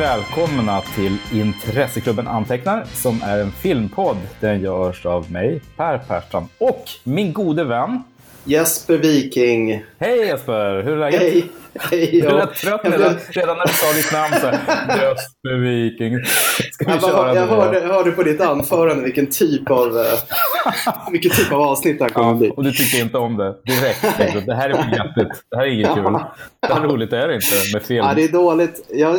Välkomna till Intresseklubben Antecknar som är en filmpodd. Den görs av mig, Per Persson, och min gode vän Jesper Viking. Hej Jesper, hur är läget? Hej. Du lät trött redan, redan när du sa ditt namn. Så här, Jesper Viking. Ska vi Jag, köra jag, hörde, jag hörde på ditt anförande vilken typ av, eh, vilken typ av avsnitt det här kommer Ja, att bli. och du tyckte inte om det direkt. du, Det här är för jättigt. Det här är inget kul. Det här roligt är det inte med film. Ja, det är dåligt. Jag,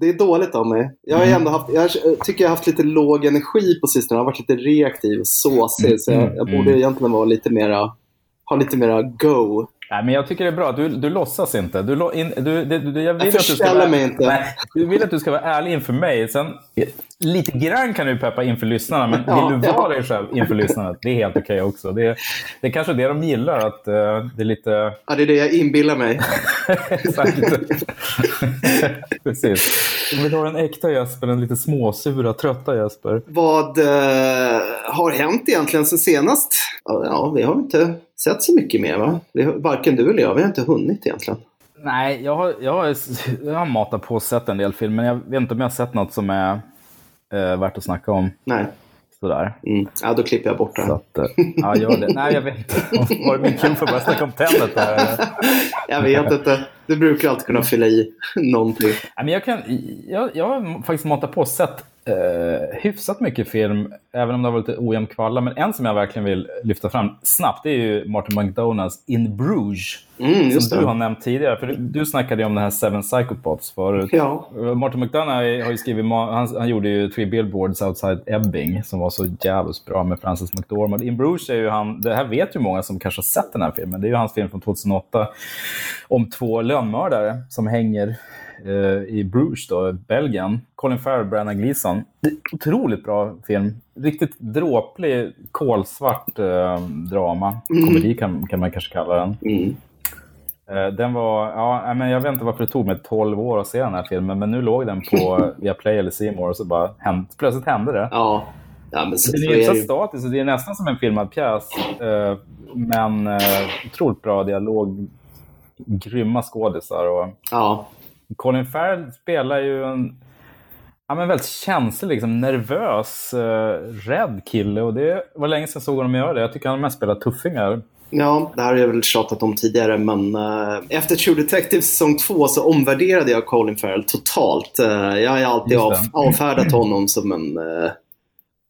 det är dåligt av mig. Jag, har Mm. ändå haft, jag tycker jag har haft lite låg energi på sistone. Jag har varit lite reaktiv och såsig. Så jag, jag borde Mm. egentligen vara lite mera, ha lite mera go. Nej, men jag tycker det är bra. Du, du låtsas inte. Du, lo- in, du, du, jag vill Jag att du ska vara, mig inte. Nej, du vill att du ska vara ärlig inför mig. Sen, lite grann kan du peppa inför lyssnarna, men Ja, vill du vara dig själv inför lyssnarna, det är helt okej också. Det, det är kanske det de gillar, att eh, det är lite... Ja, det är det jag inbillar mig. Exakt. Precis. De vill ha den äkta Jesper, den lite småsura, trötta Jesper. Vad eh, har hänt egentligen sen senast? Ja, vi har inte sett så mycket mer va? Vi varken du eller jag, vi har inte hunnit egentligen. Nej, jag har, jag har, jag har matat på och sett en del filmer, men jag vet inte om jag har sett något som är eh, värt att snacka om. Nej. Sådär. Mm. Ja, då klipper jag bort här. att, eh, ja, gör det. Nej, jag vet inte. Var det min kul för att börja snacka om eller? Jag vet inte. Du brukar alltid kunna fylla i någonting. Nej, men jag, kan, jag, jag har faktiskt matat på och sett eh, hyfsat mycket film, även om det har varit lite ojämn kvalla. Men en som jag verkligen vill lyfta fram snabbt, det är ju Martin McDonaghs In Bruges. Mm, som du har nämnt tidigare. För du, du snackade ju om den här Seven Psychopaths förut. Ja. Martin McDonagh har ju skrivit, han, han gjorde ju Three Billboards Outside Ebbing som var så jävligt bra med Francis McDormand. In Bruges är ju han, det här vet ju många som kanske har sett den här filmen, det är ju hans film från 2008 om två lönnmördare som hänger eh, i Bruges då, Belgien. Colin Farrell, Brennan Gleeson. Det Otroligt bra film. Riktigt dråplig, kolsvart eh, drama. Komedi kan, kan man kanske kalla den. Mm. Eh, Den var, ja, men jag vet inte varför det tog mig 12 år att se den här filmen, men nu låg den på Viaplay eller More och så bara händ, plötsligt hände det. Ja. ja, men så, så är ju så det ju. statisk, det är nästan som en filmad pjäs. eh, Men eh, otroligt bra dialog, grymma skådisar. Och Ja. Colin Farrell spelar ju en ja, men väldigt känslig, liksom, nervös, eh, rädd kille. Och det var länge sedan jag såg honom göra det. Jag tycker han mest spelar tuffingar. ja, det här har jag väl tjatat om tidigare, men eh, efter True Detective säsong två så omvärderade jag Colin Farrell totalt. Eh, jag har alltid av, avfärdat honom som en, eh,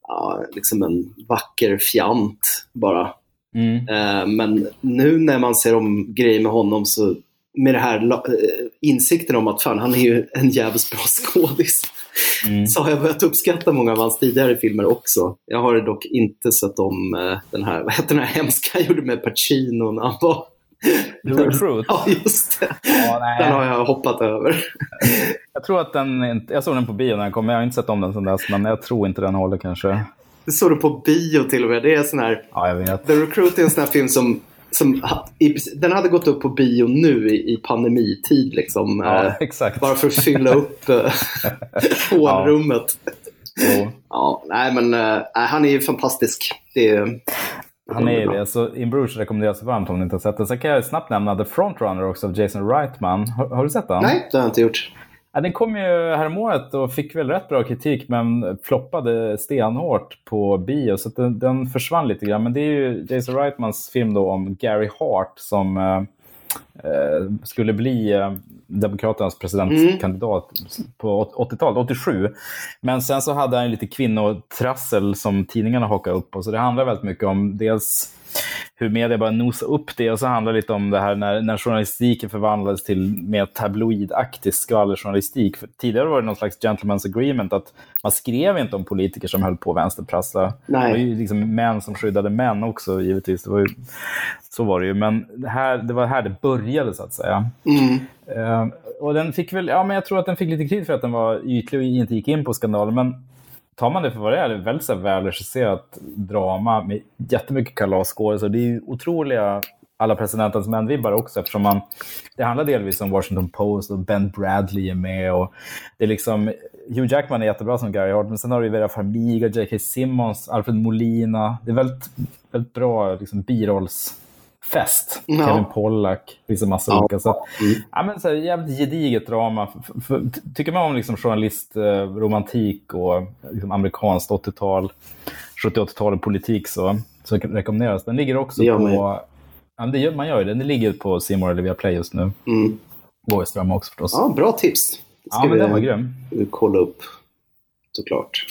ja, liksom en vacker fjant bara. Mm. Eh, men nu när man ser om grejer med honom så med det här eh, insikten om att fan, han är ju en jävligt bra skådis. Mm. Så har jag börjat uppskatta många av hans tidigare filmer också. Jag har dock inte sett om eh, den här, vad heter den här hemska han gjorde med Pacino när han var... The Recruit. Ja, just det. Ja. Den har jag hoppat över. Jag tror att den jag såg den på bio när den kom, men jag har inte sett om den sedan dess. Men jag tror inte den håller kanske. Det såg du på bio till och med. Det är sån här... Ja, jag vet. The Recruit är en sån här film som, som i, den hade gått upp på bio nu i, i pandemitid. Liksom, Ja, eh, exakt. bara för att fylla upp eh, hålrummet. Jo, Ja, nej men eh, nej, han är ju fantastisk. Det är, han är det. Så In Bruges rekommenderas varmt om ni inte har sett den. Sen kan jag snabbt nämna The Frontrunner också av Jason Reitman. Har, har du sett den? Nej, det har jag inte gjort. Ja, den kom ju häromåret och fick väl rätt bra kritik men floppade stenhårt på bio så att den, den försvann lite grann. Men det är ju Jason Reitmans film då om Gary Hart som eh, skulle bli eh, Demokraternas presidentkandidat på 80-talet, 87. Men sen så hade han lite kvinnotrassel som tidningarna hakade upp på. Så det handlar väldigt mycket om dels hur media bara nosade upp det och så handlar det lite om det här när, när journalistiken förvandlades till mer tabloidaktig skvallerjournalistik. För tidigare var det någon slags gentleman's agreement att man skrev inte om politiker som höll på att vänsterprassla. Nej. Det var ju liksom män som skyddade män också givetvis. Det var ju, så var det ju. Men det, här, det var här det började så att säga. Mm. Eh, och den fick väl, ja men jag tror att den fick lite kritik för att den var ytlig och inte gick in på skandalen. Men tar man det för vad det är, det är väldigt så välregisserat drama med jättemycket kalasskådisar. Det är ju otroliga alla presidentens män-vibbar också eftersom man, det handlar delvis om Washington Post och Ben Bradley är med och det är liksom, Hugh Jackman är jättebra som Gary Hart men sen har du Vera Farmiga, J.K. Simmons, Alfred Molina. Det är väldigt, väldigt bra liksom, birolls fest. Ja. Kevin Pollack, finns en massa Ja. olika. Så, Mm. ja, men så här, jävligt gediget drama. För, för, tycker man om liksom journalistromantik och liksom amerikanskt 80-tal, 70-80-tal och politik så, så rekommenderas. Den ligger också på... ju. Ja, det gör, man gör ju det. Den ligger på More eller Viaplay just nu. Mm. Ström också förstås. Ja, bra tips. Det Ja, ska men den var grym. vi kolla upp såklart.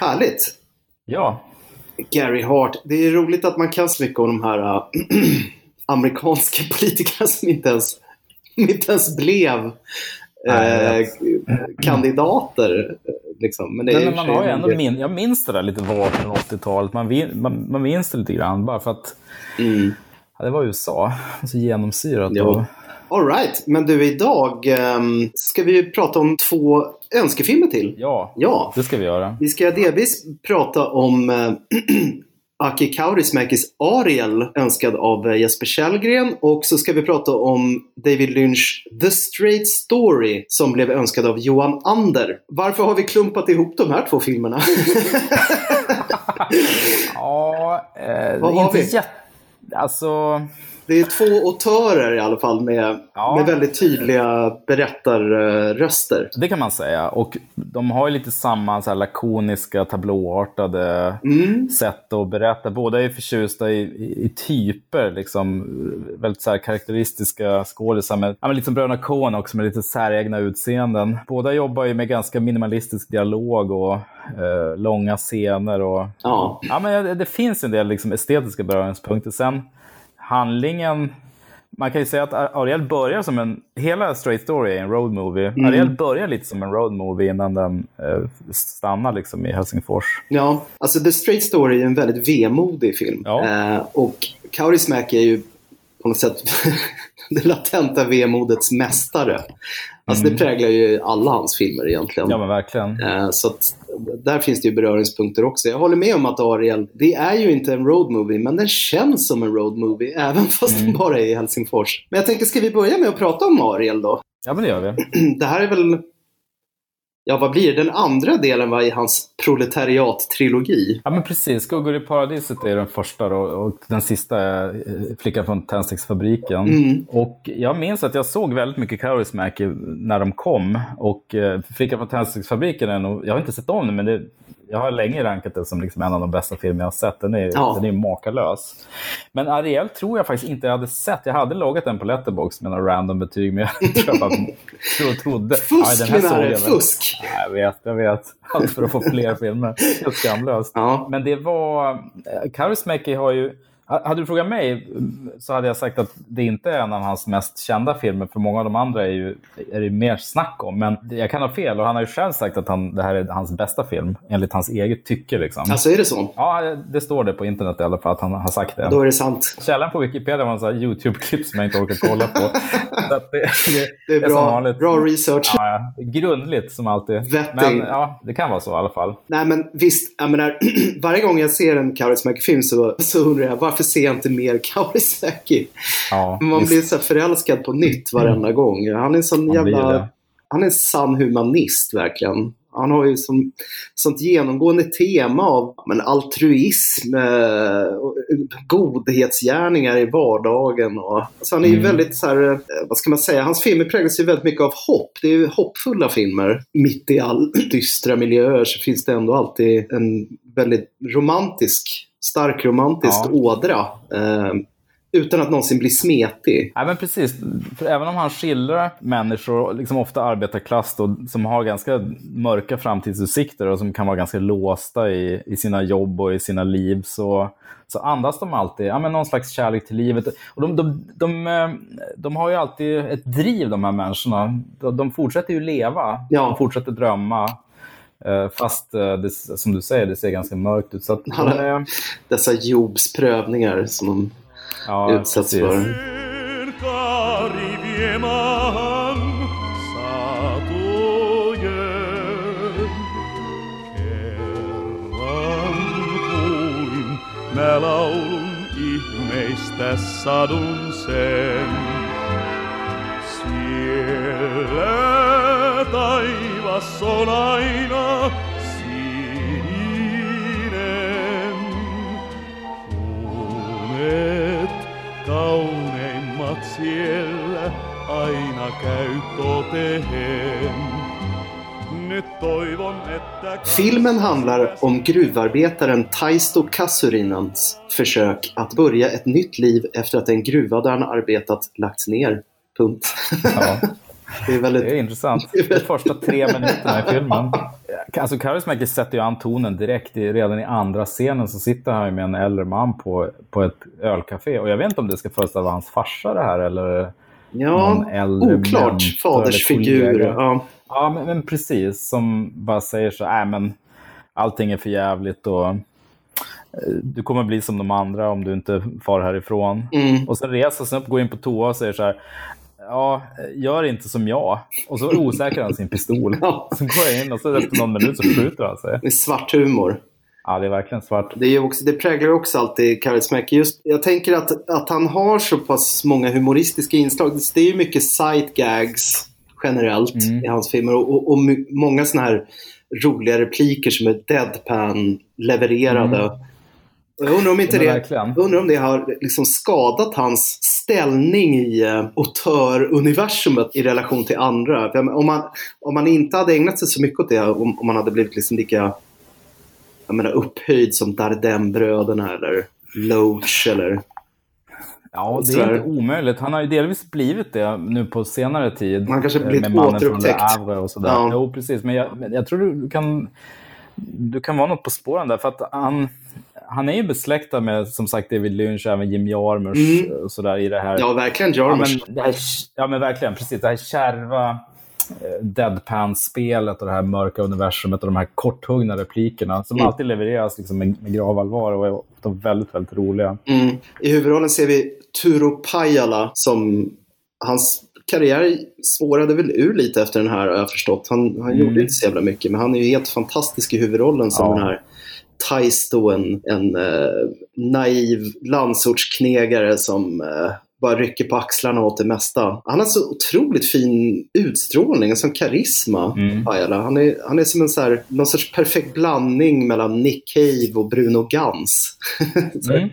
Härligt. Ja, Gary Hart. Det är roligt att man kan så mycket om de här äh, amerikanska politikerna som inte ens, inte ens blev Nej, eh, kandidater. Liksom. Men det är men man har ju ändå min, jag minns det där lite vart från 80-talet. Man, vin- man, man minns det lite grann bara för att Mm. ja, det var USA. Så genomsyrat. Ja. Och, All right. Men du, idag ehm, ska vi prata om två önskefilmer till. ja, Ja, det ska vi göra. vi ska delvis prata om eh, Aki Kaurismäkis Ariel, önskad av eh, Jesper Källgren. Och så ska vi prata om David Lynch The Straight Story, som blev önskad av Johan Ander. Varför har vi klumpat ihop de här två filmerna? Ja, eh, Vad har inte vi? jätte... Alltså, Det är två autörer i alla fall med, Ja. med väldigt tydliga berättarröster. det kan man säga. Och de har ju lite samma så här, lakoniska, tablåartade Mm. sätt att berätta. Båda är förtjusta i, i, i typer, liksom, väldigt så karaktäristiska skådisar. Med, ja, men lite som Bröderna Coen också, med lite säregna utseenden. Båda jobbar ju med ganska minimalistisk dialog och eh, långa scener. Och, Ja. ja, men det, det finns en del liksom, estetiska beröringspunkter. Sen handlingen... Man kan ju säga att Ariel börjar som en... Hela Straight Story är en road movie. Mm. Ariel börjar lite som en road movie innan den eh, stannar liksom i Helsingfors. Ja, alltså The Straight Story är en väldigt vemodig film. Ja. Eh, och Kaurismäki är ju på något sätt det latenta vemodets mästare. Alltså det präglar ju alla hans filmer egentligen. Mm. Ja, men verkligen. Eh, Så att där finns det ju beröringspunkter också. Jag håller med om att Ariel, det är ju inte en road movie, men den känns som en road movie, även fast Mm. den bara är i Helsingfors. Men jag tänker, ska vi börja med att prata om Ariel då? Ja, men det gör vi. Det här är väl, ja vad blir det? Den andra delen var i hans proletariat-trilogi. Ja, men precis. Skuggor i paradiset är den första då, och den sista är eh, Flickan från tändsticksfabriken. Mm. Och jag minns att jag såg väldigt mycket Kaurismäki när de kom. Och eh, Flickan från tändsticksfabriken är nog, jag har inte sett om den, men det, jag har länge rankat den som liksom en av de bästa filmer jag har sett. Den är, Ja. den är makalös. Men Ariel tror jag faktiskt inte jag hade sett. Jag hade loggat den på Letterboxd med några random betyg, men jag tror bara tro, trodde. Fusk, den här såg Linnare, jag väl. fusk! Ja, Jag vet, jag vet. Allt för att få fler filmer. Helt skamlöst. Ja. Men det var... eh, Kaurismäki har ju... Hade du frågat mig mm, så hade jag sagt att det inte är en av hans mest kända filmer, för många av de andra är ju är det mer snack om. Men jag kan ha fel och han har ju själv sagt att han, det här är hans bästa film, enligt hans eget tycke. Liksom. Alltså är det så? Ja, det står det på internet i alla fall att han har sagt det. Då är det sant. Källan på Wikipedia var en YouTube-klipp som jag inte orkar kolla på. Det, det, Det är bra, vanligt. bra research. Ja. grundligt som alltid. Vetting. Men ja, det kan vara så i alla fall. Nej men visst, jag menar, varje gång jag ser en Kaurismäki-film så, så undrar jag varför ser jag inte mer Kaurismäki? Ja, Man visst. blir så förälskad på nytt varenda gång. Han är en sån jävla... Han är en sann humanist verkligen. Han har ju som, sånt genomgående tema av men, altruism, eh, godhetsgärningar i vardagen. Och, alltså han är ju Mm. väldigt så här, eh, vad ska man säga, hans filmer präglas ju väldigt mycket av hopp. Det är ju hoppfulla filmer. Mitt i all dystra miljöer så finns det ändå alltid en väldigt romantisk, stark romantisk Ja. ådra. Eh, utan att någonsin bli smetig. Ja, men precis. För även om han skildrar människor, liksom ofta arbetarklass, då, som har ganska mörka framtidsutsikter och som kan vara ganska låsta i, i sina jobb och i sina liv, så, så andas de alltid ja, men någon slags kärlek till livet. Och de, de, de, eh, de har ju alltid ett driv, de här människorna. De, de fortsätter ju leva, Ja. de fortsätter drömma. Eh, Fast eh, det, som du säger, det ser ganska mörkt ut. Så att, Ja. är- Dessa Jobs prövningar som de ja, utsätts precis. för. Mä laulun ihmeistä sadun sen. Siellä taivas on aina Filmen handlar om gruvarbetaren Taisto Kasurinans försök att börja ett nytt liv efter att en gruva där han arbetat lagts ner. Punkt. Ja. Det är väldigt... Det är intressant. De första tre minuterna i filmen. Alltså Kaurismäki sätter ju an tonen direkt. Redan i andra scenen så sitter han med en äldre man på, på ett ölcafé. Och jag vet inte om det ska föreställa hans farsa det här eller Ja, någon äldre oklart fadersfigur. Ja. Ja, men, men precis. Som bara säger så här, men allting är för jävligt och eh, du kommer bli som de andra om du inte far härifrån. Mm. Och sen reser sig upp, går in på toa och säger så här, ja, gör inte som jag. Och så osäkrar han sin pistol. Ja. Så går jag in och så efter någon minut så skjuter han sig. Det är svart humor. Ja, det är verkligen svart. Det, är också, det präglar också alltid Kaurismäki. Just, jag tänker att, att han har så pass många humoristiska inslag. Det är ju mycket sight gags generellt Mm. i hans filmer och, och, och många såna här roliga repliker som är deadpan levererade. Och Jag undrar om inte Mm. Det, undrar om det har liksom skadat hans ställning i uh, auteur-universumet i relation till andra. För Om man, om man inte hade ägnat sig så mycket åt det, om, om man hade blivit liksom lika jag menar, upphöjd som Dardenne-bröderna eller Loach eller... Ja, det är inte omöjligt. Han har ju delvis blivit det nu på senare tid. Han kanske eh, blivit med återupptäckt. Och sådär. Ja. Jo, precis. Men jag, jag tror du kan, du kan vara något på spåren där. För att han, han är ju besläktad med, som sagt, David Lynch, även Jim Jarmusch Mm. och sådär i det här. Ja, verkligen Ja Jarmusch. här, ja, men verkligen. Precis. Det här kärva eh, deadpan-spelet och det här mörka universumet och de här korthuggna replikerna som Mm. alltid levereras liksom med, med gravallvar och är ofta väldigt, väldigt roliga. Mm. I huvudrollen ser vi Turo Pajala som... Hans karriär spårade väl ur lite efter den här har jag förstått. Han, han Mm. gjorde inte så jävla mycket men han är ju helt fantastisk i huvudrollen som Ja. den här Taisto, en, en eh, naiv landsortsknegare som eh, bara rycker på axlarna åt det mesta. Han har så otroligt fin utstrålning, en sån karisma, Mm. Pajala. Han är, han är som en så här, någon sorts perfekt blandning mellan Nick Cave och Bruno Gans. Mm.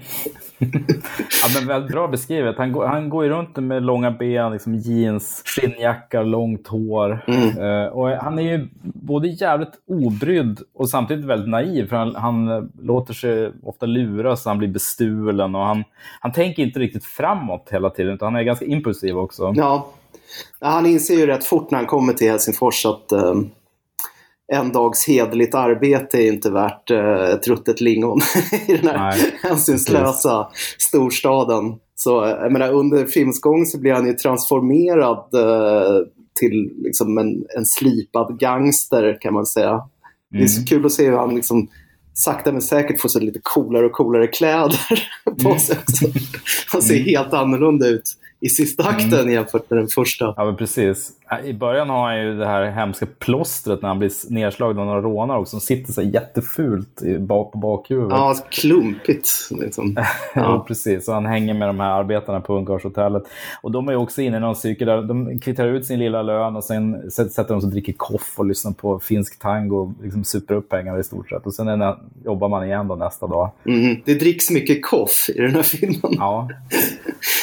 ja, men väldigt bra beskrivet. Han går, han går ju runt med långa ben, liksom jeans, skinnjacka, långt hår. Mm. Eh, och han är ju både jävligt obrydd och samtidigt väldigt naiv. För han, han låter sig ofta luras han blir bestulen. Och han, han tänker inte riktigt framåt hela tiden, utan han är ganska impulsiv också. Ja. Han inser ju rätt fort när han kommer till Helsingfors att eh, en dags hederligt arbete är inte värt eh, ruttet lingon i den här Nej, hänsynslösa storstaden. Så jag menar, under filmens gång så blir han ju transformerad eh, till liksom en, en slipad gangster kan man säga. Det är så Mm. kul att se hur han liksom sakta men säkert får så lite coolare och coolare kläder på Mm. sig också. Han ser helt annorlunda ut i sista Mm. akten jämfört med den första. Ja, men precis. I början har han ju det här hemska plåstret när han blir nedslagen av några rånare också, som sitter så jättefult bak på bakhuvudet. Ja, klumpigt. Liksom. Ja, precis. Och han hänger med de här arbetarna på ungkarlshotellet. Och de är också inne i någon cykel där de kvitterar ut sin lilla lön och sen sätter de sig och dricker koff och lyssnar på finsk tango och liksom super upp pengar i stort sett. Och sen är jobbar man igen då nästa dag. Mm. Det dricks mycket koff i den här filmen. Ja.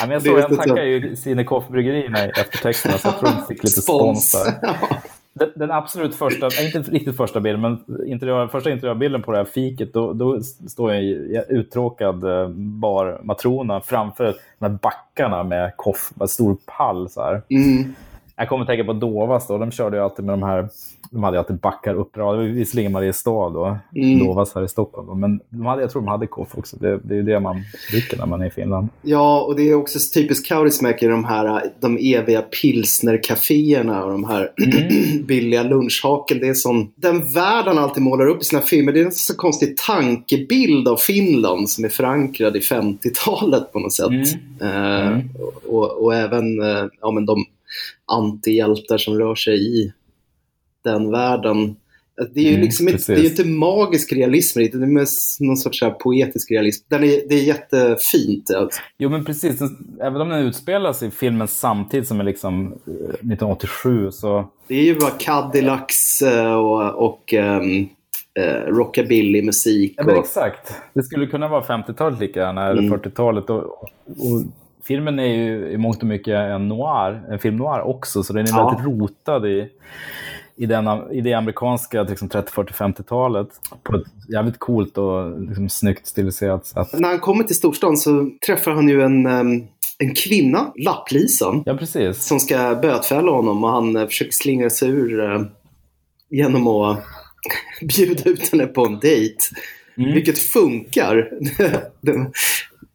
ja men jag såg, han tackar ju Sine Koff-bryggerierna i eftertexterna så jag tror de fick lite spons där. Ja. Den, den absolut första, inte riktigt första bilden, men interiör, första interiörbilden på det här fiket, då, då står en uttråkad eh, barmatrona framför de här backarna med koff, med stor pall så här. Mm. Jag kommer att tänka på Dovas då, de körde ju alltid med de här, de hade ju alltid backar Det var visserligen Mariestad då, Mm. Här i Stockholm, men de hade, jag tror de hade koff också, det, det är ju det man dricker när man är i Finland. ja, och det är också typiskt Kaurismäki, de här de eviga pilsnercaféerna och de här Mm. billiga lunchhaken. Det är som den värld han alltid målar upp i sina filmer. Det är en så konstig tankebild av Finland som är förankrad i 50-talet på något sätt. Mm. Mm. och, och även eh, ja, men de antihjältar som rör sig i den världen. Det är ju Mm, liksom inte, det är inte magisk realism, det är någon sorts poetisk realism. Den är, det är jättefint. Alltså. Jo, men precis. Även om den utspelar sig i filmen samtidigt som är liksom eh, 1987 så... Det är ju bara Cadillacs eh, och, och um, rockabilly-musik. Ja, och, exakt. Det skulle kunna vara 50-talet lika gärna, eller Mm. 40-talet. Och, och filmen är ju i mångt och mycket en noir, en film noir också, så den är Ja. väldigt rotad i, i, den, i det amerikanska liksom 30, 40, 50-talet på ett jävligt coolt och liksom, snyggt stiliserat sätt. När han kommer till storstan så träffar han ju en, en kvinna, lapplisan, Ja, precis. som ska bötfälla honom och han eh, försöker slingra sig ur eh, genom att bjuda ut henne på en dejt. Mm. Vilket funkar.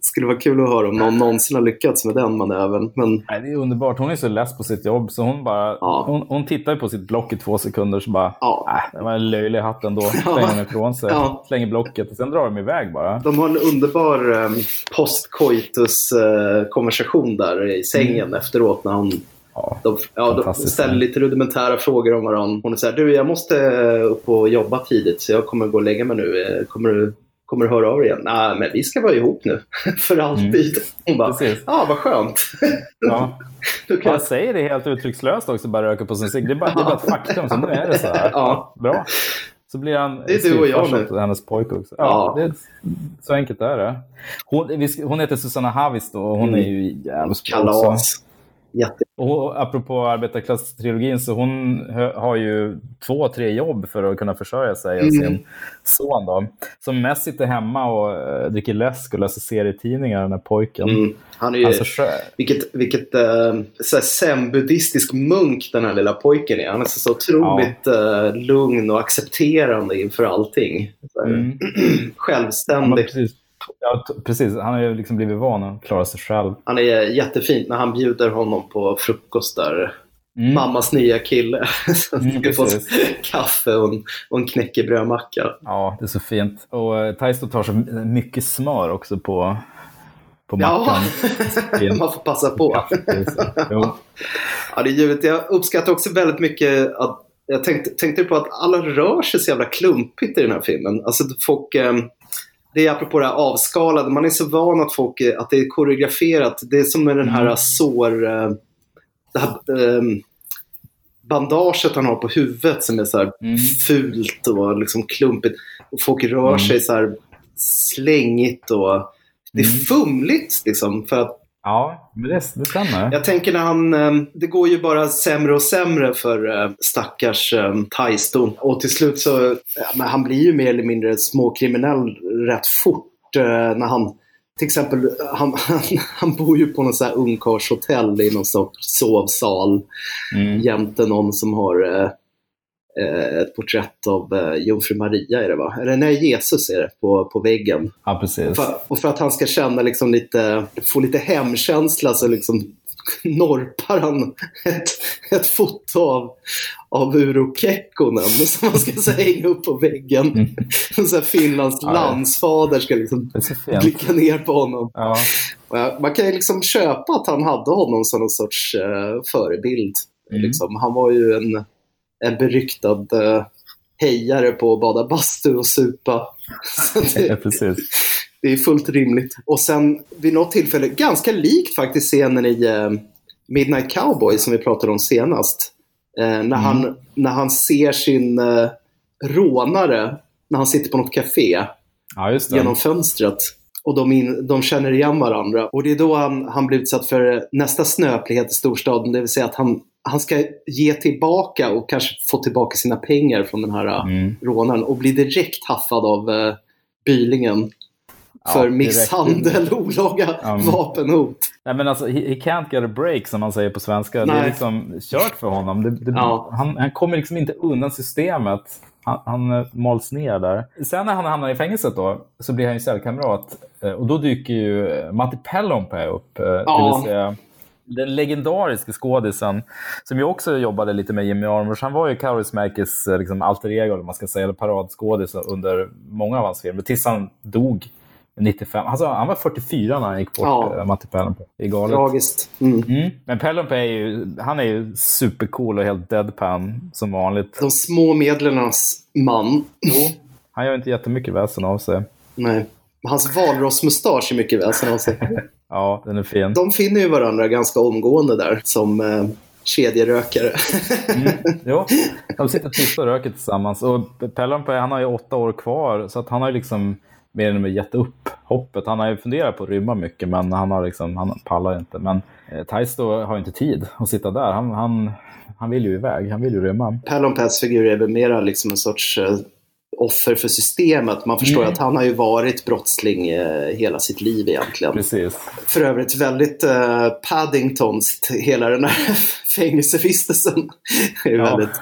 skulle vara kul att höra om någon någonsin har lyckats med den manövern. Men Nej, det är underbart. Hon är så less på sitt jobb så hon bara... Ja. Hon, hon tittar på sitt block i två sekunder så bara... Ja. Äh, det var en löjlig hatt ändå. Slänger hon ifrån sig. Ja. Slänger blocket och sen drar de iväg bara. de har en underbar um, postcoitus-konversation där i sängen efteråt när hon Ja. De, ja, de ställer lite rudimentära frågor om varandra. Hon är så här, du jag måste eh, upp och jobba tidigt så jag kommer gå och lägga mig nu. Eh, Kommer du, kommer du höra av dig igen? Nej, men vi ska vara ihop nu. För alltid. Hon bara, ja vad skönt. Ja. Du kan... Han säger det helt uttryckslöst också, bara röka på sin cigg. Det, är bara- det är bara ett faktum, så nu är det så här. Ja. Bra. Så blir han Det är du och jag nu. hennes pojke också. Ja. Ja, är, så enkelt är det. Hon, hon heter Susanna Havisto och hon Mm. är ju jävligt bra också. Jätte... Och apropå arbetarklass-trilogin så hon har ju två, tre jobb för att kunna försörja sig och Mm. sin son då. Som mest sitter hemma och eh, dricker läsk och läser serietidningar, den här pojken. Mm. Han är ju, Alltså, sjö- vilket vilket uh, zen-buddhistisk munk den här lilla pojken är. Han är så, så otroligt eh, lugn och accepterande inför allting. Mm. Ja, Självständig. precis. Ja, precis. Han har ju liksom blivit van att klara sig själv. Han är jättefint när han bjuder honom på frukost där. Mm. Mammas nya kille. Så Mm, ska få kaffe och en, och en knäckebrödmacka. Ja, det är så fint. Och eh, Taisto tar så mycket smör också på, på Ja, mackan. Fint. man får passa på. Ja, det är givet. Jag uppskattar också väldigt mycket att jag tänkte, tänkte på att alla rör sig så jävla klumpigt i den här filmen. Alltså folk, eh, det är apropå det här avskalade, man är så van att folk, eh, att det är koreograferat. Det är som med den här Mm. sår, eh, det här eh, bandaget han har på huvudet som är så här Mm. fult och liksom klumpigt. Och folk rör Mm. sig så här slängigt och det är Mm. fumligt liksom. För att Ja, men det, det stämmer. jag tänker när han, eh, det går ju bara sämre och sämre för eh, stackars eh, Taisto. Och till slut så, han blir ju mer eller mindre småkriminell rätt fort. När han, till exempel, han, han, han bor ju på något så här ungkarlshotell i någon sorts sovsal. Mm. Jämte någon som har ett porträtt av eh, Jungfru Maria är det va? Eller nej, Jesus är det på, på väggen. Ja, precis. För, och för att han ska känna liksom lite, få lite hemkänsla så liksom norpar han ett, ett foto av, av Uro Kekkonen som man ska här, hänga upp på väggen. Mm. så Finlands Ja, landsfader ska liksom blicka ner på honom. Ja. Och Man kan ju liksom köpa att han hade honom som någon sorts eh, förebild. Mm. Liksom. Han var ju en, en beryktad eh, hejare på att bada bastu och supa. Så ja, det, precis. det är fullt rimligt. Och sen vid något tillfälle, ganska likt faktiskt scenen i eh, Midnight Cowboy som vi pratade om senast. Eh, när, han, när han ser sin eh, rånare när han sitter på något café Ja, det. genom fönstret. Och de, in, de känner igen varandra. Och det är då han, han blir utsatt för nästa snöplighet i storstaden. Det vill säga att han, han ska ge tillbaka och kanske få tillbaka sina pengar från den här Mm. rånaren. Och blir direkt haffad av uh, Bylingen. Ja, För direkt. misshandel, olaga Mm. vapenhot. Nej, men alltså, he, he can't get a break som man säger på svenska. Det Nej. är liksom kört för honom. Det, det, Ja. han, han kommer liksom inte undan systemet. Han, han eh, mals ner där. Sen när han hamnar i fängelset då, så blir han ju cellkamrat. Eh, Och då dyker ju eh, Matti Pellonpää upp. eh, Det Ja. vill säga den legendariske skådisen som ju också jobbade lite med Jimmy Jarmusch. Han var ju Kaurismäkis eh, liksom, alter ego, eller man ska säga, eller paradskådis under många av hans filmer. Tills han dog 95. Alltså, han var 44 när han gick bort, Ja. ja. Matti Pellonpää. Det är galet. Tragiskt. Mm. Mm. Men Pellonpää är ju, han är ju supercool och helt deadpan som vanligt. De små medlernas man. Jo. Han gör inte jättemycket väsen av sig. Nej. Hans valrossmustasch är mycket väsen av sig. Ja, den är fin. De finner ju varandra ganska omgående där som eh, kedjerökare. Mm. Jo, de sitter tysta och röker tillsammans. Och Pellonpää, han har ju åtta år kvar, så att han har ju liksom mer eller mindre gett upp hoppet. Han har ju funderat på att rymma mycket, men han, har liksom, han pallar inte. Men eh, Taisto har ju inte tid att sitta där. Han, han, han vill ju iväg, han vill ju rymma. Pallon Pats figur är väl mera liksom en sorts eh, offer för systemet. Man förstår Mm. att han har ju varit brottsling eh, hela sitt liv egentligen. Precis. För övrigt väldigt eh, Paddingtons, hela den här fängelsevistelsen. Det är, Ja. väldigt,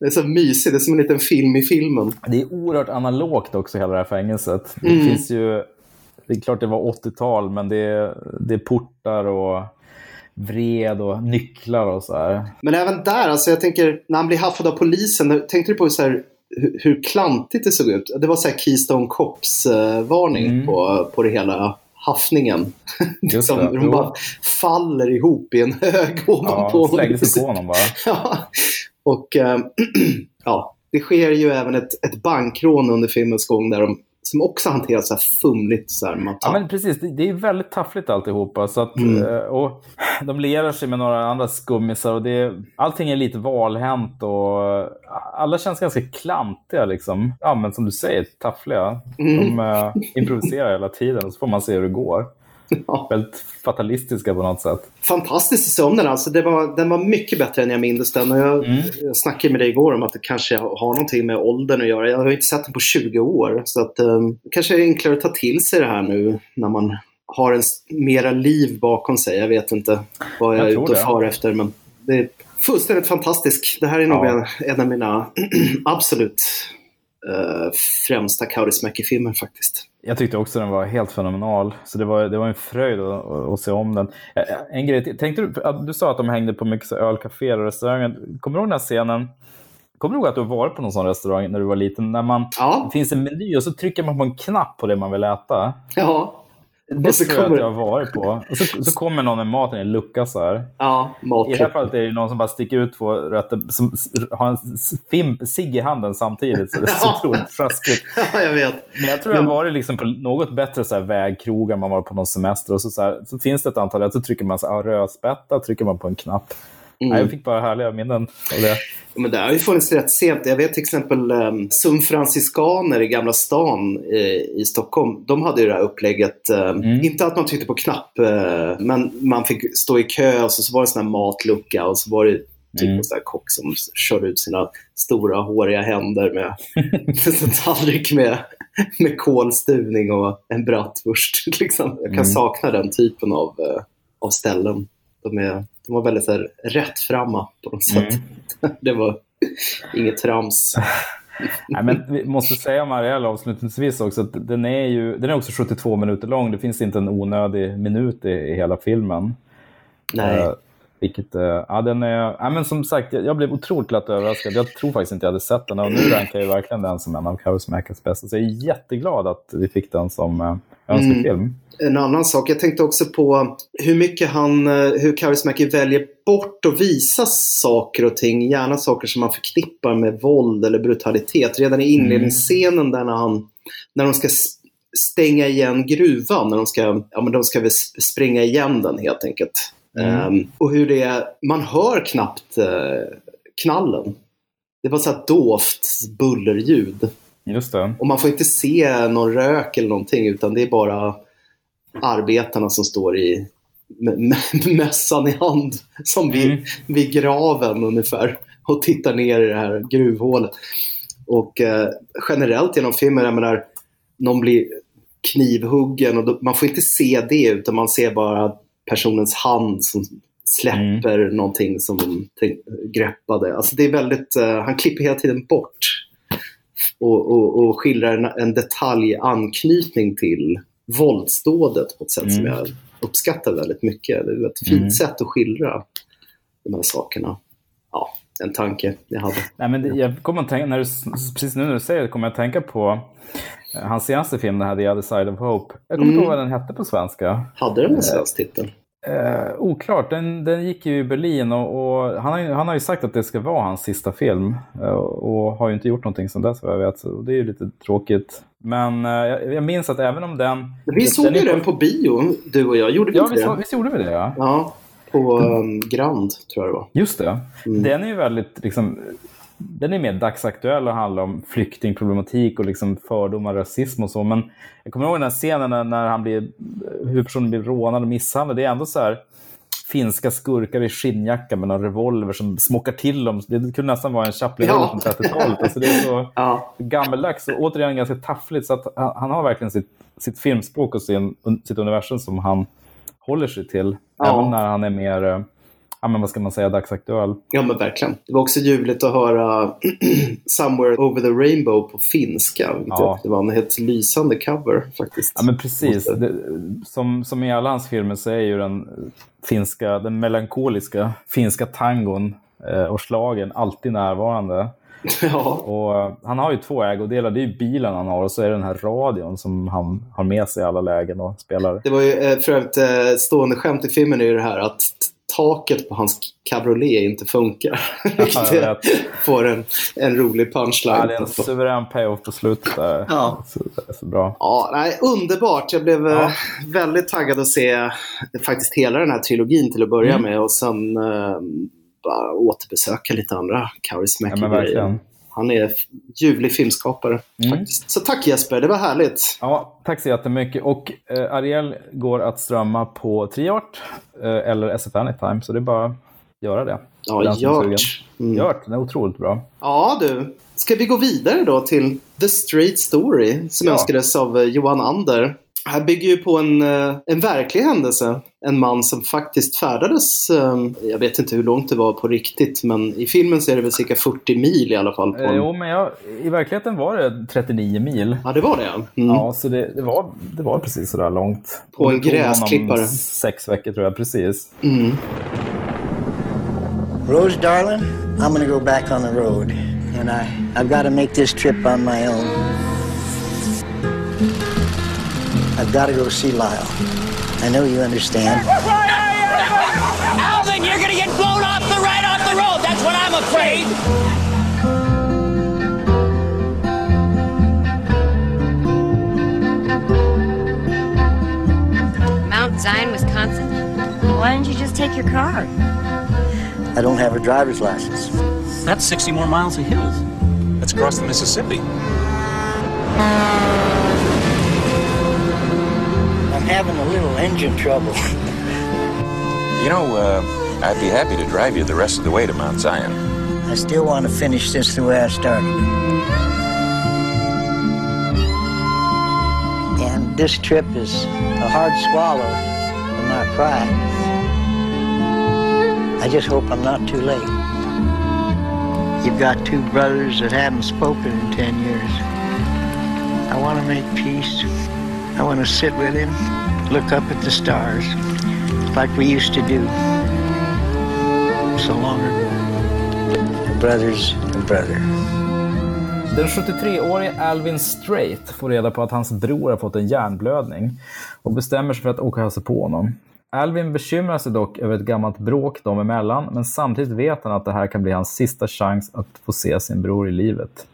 det är så mysigt, det är som en liten film i filmen. Det är oerhört analogt också, hela det här fängelset. Det Mm. finns ju... Det är klart det var 80-tal, men det är, det är portar och vred och nycklar och så här. Men även där, alltså jag tänker, när han blir haffad av polisen, tänkte du på så här, hur, hur klantigt det såg ut? Det var så här Keystone Cops-varning Mm. på, på det hela haffningen. Just Som det. de Jo. bara faller ihop i en hög ovanpå Ja, slängde sig på honom bara. Ja. Och eh, ja, det sker ju även ett, ett bankrån under filmens gång där de, som också hanteras så här fumligt. Så här, man Ja, tar- men precis. Det, det är väldigt taffligt alltihopa. Så att, Mm. eh, och de lerar sig med några andra skummisar och det, allting är lite valhänt och alla känns ganska klantiga liksom. Ja, men som du säger, taffliga. Mm. De eh, improviserar hela tiden och så får man se hur det går. Ja. Väldigt fatalistiska på något sätt. Fantastisk om den alltså. Det var, den var mycket bättre än jag minns den. Och jag, Mm. jag snackade med dig igår om att det kanske har någonting med åldern att göra. Jag har inte sett den på 20 år. Så att det kanske är enklare att ta till sig det här nu när man har en mera liv bakom sig. Jag vet inte vad jag, Jag är ute och far efter. Men det är fullständigt fantastiskt. Det här är nog Ja. en, en av mina absolut eh, främsta Kaurismäki-filmer faktiskt. Jag tyckte också den var helt fenomenal. Så det var, det var en fröjd att, att se om den. Eh, En grej. Tänkte du, du sa att de hängde på mycket så ölcaféer och restauranger. Kommer du ihåg den här scenen? Kommer du ihåg att du varit på någon sån restaurang när du var liten? När man, Ja, det finns en meny och så trycker man på en knapp på det man vill äta. ja. Det tror jag kommer att jag har varit på. Och så, så kommer någon med maten i en lucka så här. Ja, I det här fallet är det någon som bara sticker ut två rötter, som har en fimp, cigg i handen samtidigt. Så det är så otroligt sjaskigt. Ja, jag vet. Men jag tror jag har varit liksom på något bättre så här vägkrogar, man var på någon semester och så, så, här, så finns det ett antal så trycker man så här, rödspätta, trycker man på en knapp. Mm. Jag fick bara härliga minnen av det. Men det har ju funnits rätt sent. Jag vet till exempel um, Som franciskaner i Gamla stan eh, i Stockholm. De hade ju det här upplägget. eh, Mm. Inte att man tryckte på knapp, eh, men man fick stå i kö och så, så var det en sån här matlucka och så var det typ Mm. en sån här kock som körde ut sina stora håriga händer med en tallrik med, med kolstuvning och en bratwurst. Liksom. Jag kan Mm. sakna den typen av, eh, av ställen. De, är, de var väldigt så här, rättframma på något sätt. Mm. Det var inget trams. Nej, men vi måste säga om Ariel avslutningsvis också att den är ju den är också 72 minuter lång. Det finns inte en onödig minut i, i hela filmen. Nej. Vilket, eh, ja, den är, ja, men som sagt, jag, jag blev otroligt glatt överraskad. Jag tror faktiskt inte jag hade sett den och nu rankar jag verkligen den som en av Kaurismäkis bästa. Så jag är jätteglad att vi fick den som eh, önskefilm. En annan sak, jag tänkte också på hur mycket han, eh, hur Kaurismäki väljer bort att visa saker och ting. Gärna saker som man förknippar med våld eller brutalitet. Redan i inledningsscenen där när, han, när de ska stänga igen gruvan, när de ska, ja, men de ska väl s- spränga igen den helt enkelt. Mm. Ehm, och hur det är, man hör knappt eh, knallen. Det var så här dovt bullerljud. Just det. Och man får inte se någon rök eller någonting utan det är bara arbetarna som står i mössan i hand som vid, Mm. vid graven ungefär och tittar ner i det här gruvhålet. Och eh, generellt genom filmen, jag menar, någon blir knivhuggen och då, man får inte se det utan man ser bara personens hand som släpper någonting som de greppade. Alltså det är väldigt, eh, han klipper hela tiden bort och, och, och skildrar en, en detaljanknytning till våldsdådet på ett sätt som Mm. jag uppskattar väldigt mycket. Det är ett fint Mm. sätt att skildra de här sakerna. Ja, en tanke jag hade. Nej, men det, jag kommer att tänka, när du, precis nu när du säger det kommer jag att tänka på eh, hans senaste film, den här The Other Side of Hope. Jag kommer inte Mm. ihåg vad den hette på svenska. Hade den en svensk titel? Eh, oklart, den, den gick ju i Berlin och, och han, har ju, han har ju sagt att det ska vara hans sista film. eh, och har ju inte gjort någonting sedan dess vad jag vet, så det är ju lite tråkigt. Men eh, jag, minns att även om den... Vi såg den ju den på bio, du och jag. Gjorde vi Ja, inte visst, det? visst gjorde vi det ja. Ja, på um, Grand tror jag det var. Just det. Mm. Den är ju väldigt liksom, den är mer dagsaktuell och handlar om flyktingproblematik och liksom fördomar, rasism och så. Men jag kommer ihåg den här scenen när, när han blir, huvudpersonen blir rånad och misshandlad. Det är ändå så här finska skurkar i skinnjacka med en revolver som smockar till dem. Det kunde nästan vara en Chaplin-roll Ja. från 30-talet. Alltså det är så Ja. gammeldags och återigen ganska taffligt. Så att han, han har verkligen sitt, sitt filmspråk och sin, sitt universum som han håller sig till. Ja. Även när han är mer, eh, ja, men vad ska man säga, dagsaktuell. ja, men verkligen. Det var också ljuvligt att höra Somewhere Over the Rainbow på finska. Ja. Det var en helt lysande cover faktiskt. Ja, men precis. Det, som, som i alla hans filmer så är ju den finska, den melankoliska finska tangon eh, och slagen alltid närvarande. Ja. Och, eh, han har ju två ägodelar. Det är ju bilen han har och så är det den här radion som han har med sig i alla lägen och spelar. Det var ju eh, för övrigt eh, stående skämt i filmen är ju det här att taket på hans cabriolet inte funkar. Vet. får en, en rolig punchline. Ja, det är en suverän payoff på slutet där. Ja. Så, så bra. Ja, nej, underbart. Jag blev Ja. väldigt taggad att se faktiskt hela den här trilogin till att börja Mm. med och sen bara återbesöka lite andra Kauris Ja, men verkligen. Han är ljuvlig filmskapare Mm. Så tack Jesper, det var härligt. Ja, tack så jättemycket. Och eh, Ariel går att strömma på Triart eh, eller SF Anytime, så det är bara att göra det. Ja. Gört. Mm. Gört, den är otroligt bra. Ja du, ska vi gå vidare då till The Straight Story som Ja. önskades av eh, Johan Ander. Här bygger ju på en, eh, en verklig händelse. En man som faktiskt färdades, eh, jag vet inte hur långt det var på riktigt, men i filmen så är det väl cirka 40 mil i alla fall. På Eh, en... jo, men jag, i verkligheten var det 39 mil. Ja, det var det. Mm. Ja, så det, det, var, det var precis sådär långt. På en gräsklippare. Sex veckor tror jag, precis. Mm. Rose, darling, I'm gonna go back on the road. And I, I've got to make this trip on my own. I've got to go see Lyle. I know you understand. Alvin, you're gonna get blown off the right off the road. That's what I'm afraid. Mount Zion, Wisconsin? Why didn't you just take your car? I don't have a driver's license. That's 60 more miles of hills. That's across the Mississippi. Having a little engine trouble. You know, uh, I'd be happy to drive you the rest of the way to Mount Zion. I still want to finish this the way I started. And this trip is a hard swallow for my pride. I just hope I'm not too late. You've got two brothers that haven't spoken in ten years. I want to make peace. I want to sit with him, look up at the stars, like we used to do so long ago. Brother's a brother. Den 73-årige Alvin Strait får reda på att hans bror har fått en hjärnblödning och bestämmer sig för att åka och hälsa på honom. Alvin bekymrar sig dock över ett gammalt bråk dem emellan, men samtidigt vet han att det här kan bli hans sista chans att få se sin bror i livet.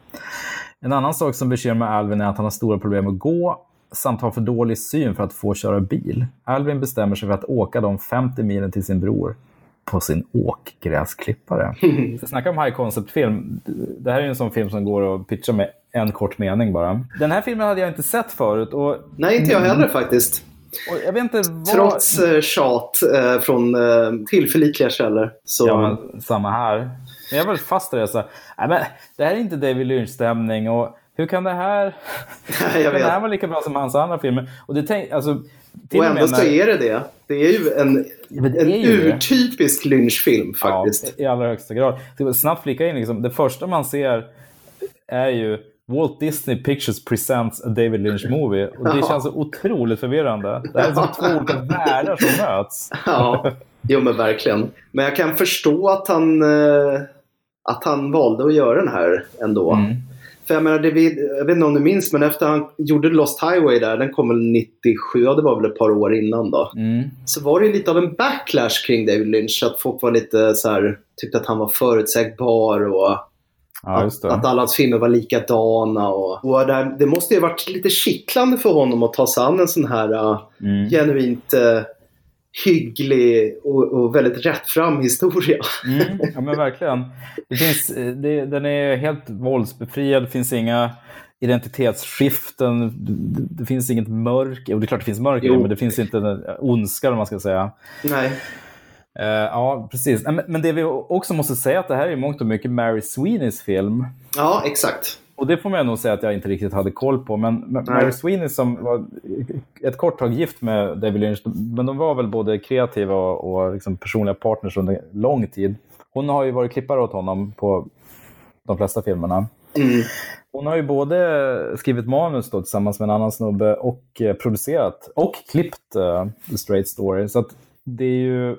En annan sak som bekymrar Alvin är att han har stora problem att gå samt har för dålig syn för att få köra bil. Alvin bestämmer sig för att åka de 50 milen till sin bror på sin åkgräsklippare. Så snacka om high concept-film. Det här är ju en sån film som går att pitcha med en kort mening bara. Den här filmen hade jag inte sett förut och, Nej, inte jag heller faktiskt. och jag vet inte vad... Trots eh, tjat eh, från eh, tillförlitliga källor. Så... Ja, samma här. Men jag var fast i det. Så, nej, men, det här är inte David Lynch-stämning. Och hur kan det här... jag kan det här vara lika bra som hans andra filmer? Och, det tänk, alltså, till Och och ändå så är det det. Det är ju en, det en är ju det. urtypisk Lynch-film faktiskt. Ja, i allra högsta grad. Snabbt flika in, liksom, det första man ser är ju Walt Disney Pictures presents a David Lynch movie. Och det Ja. känns så otroligt förvirrande. Det här är som två olika världar som möts. Ja, jo men verkligen. Men jag kan förstå att han, eh, att han valde att göra den här ändå. Mm. För jag menar, det, vi- jag vet inte om du minns, men efter han gjorde Lost Highway där, den kom väl 97, ja det var väl ett par år innan då. Mm. Så var det ju lite av en backlash kring David Lynch, att folk var lite så här, tyckte att han var förutsägbar och Ja, att, att alla hans filmer var likadana. Och, och det, det måste ju ha varit lite kittlande för honom att ta sig an en sån här uh, Mm. genuint uh, hygglig och, och väldigt rättfram historia. Mm, ja men verkligen. Det finns, det, den är helt våldsbefriad, det finns inga identitetsskiften, det, det finns inget mörker. Och det är klart det finns mörker, Jo. men det finns inte en ondska om man ska säga. Nej. Eh, ja, precis. Men, men det vi också måste säga att det här är i mångt och mycket Mary Sweeneys film. Ja, exakt. Och det får man nog säga att jag inte riktigt hade koll på. Men Mary Sweeney som var ett kort tag gift med David Lynch, men de var väl både kreativa och, och liksom personliga partners under lång tid. Hon har ju varit klippare åt honom på de flesta filmerna. Mm. Hon har ju både skrivit manus då, tillsammans med en annan snubbe och eh, producerat och klippt eh, The Straight Story. Så det är ju...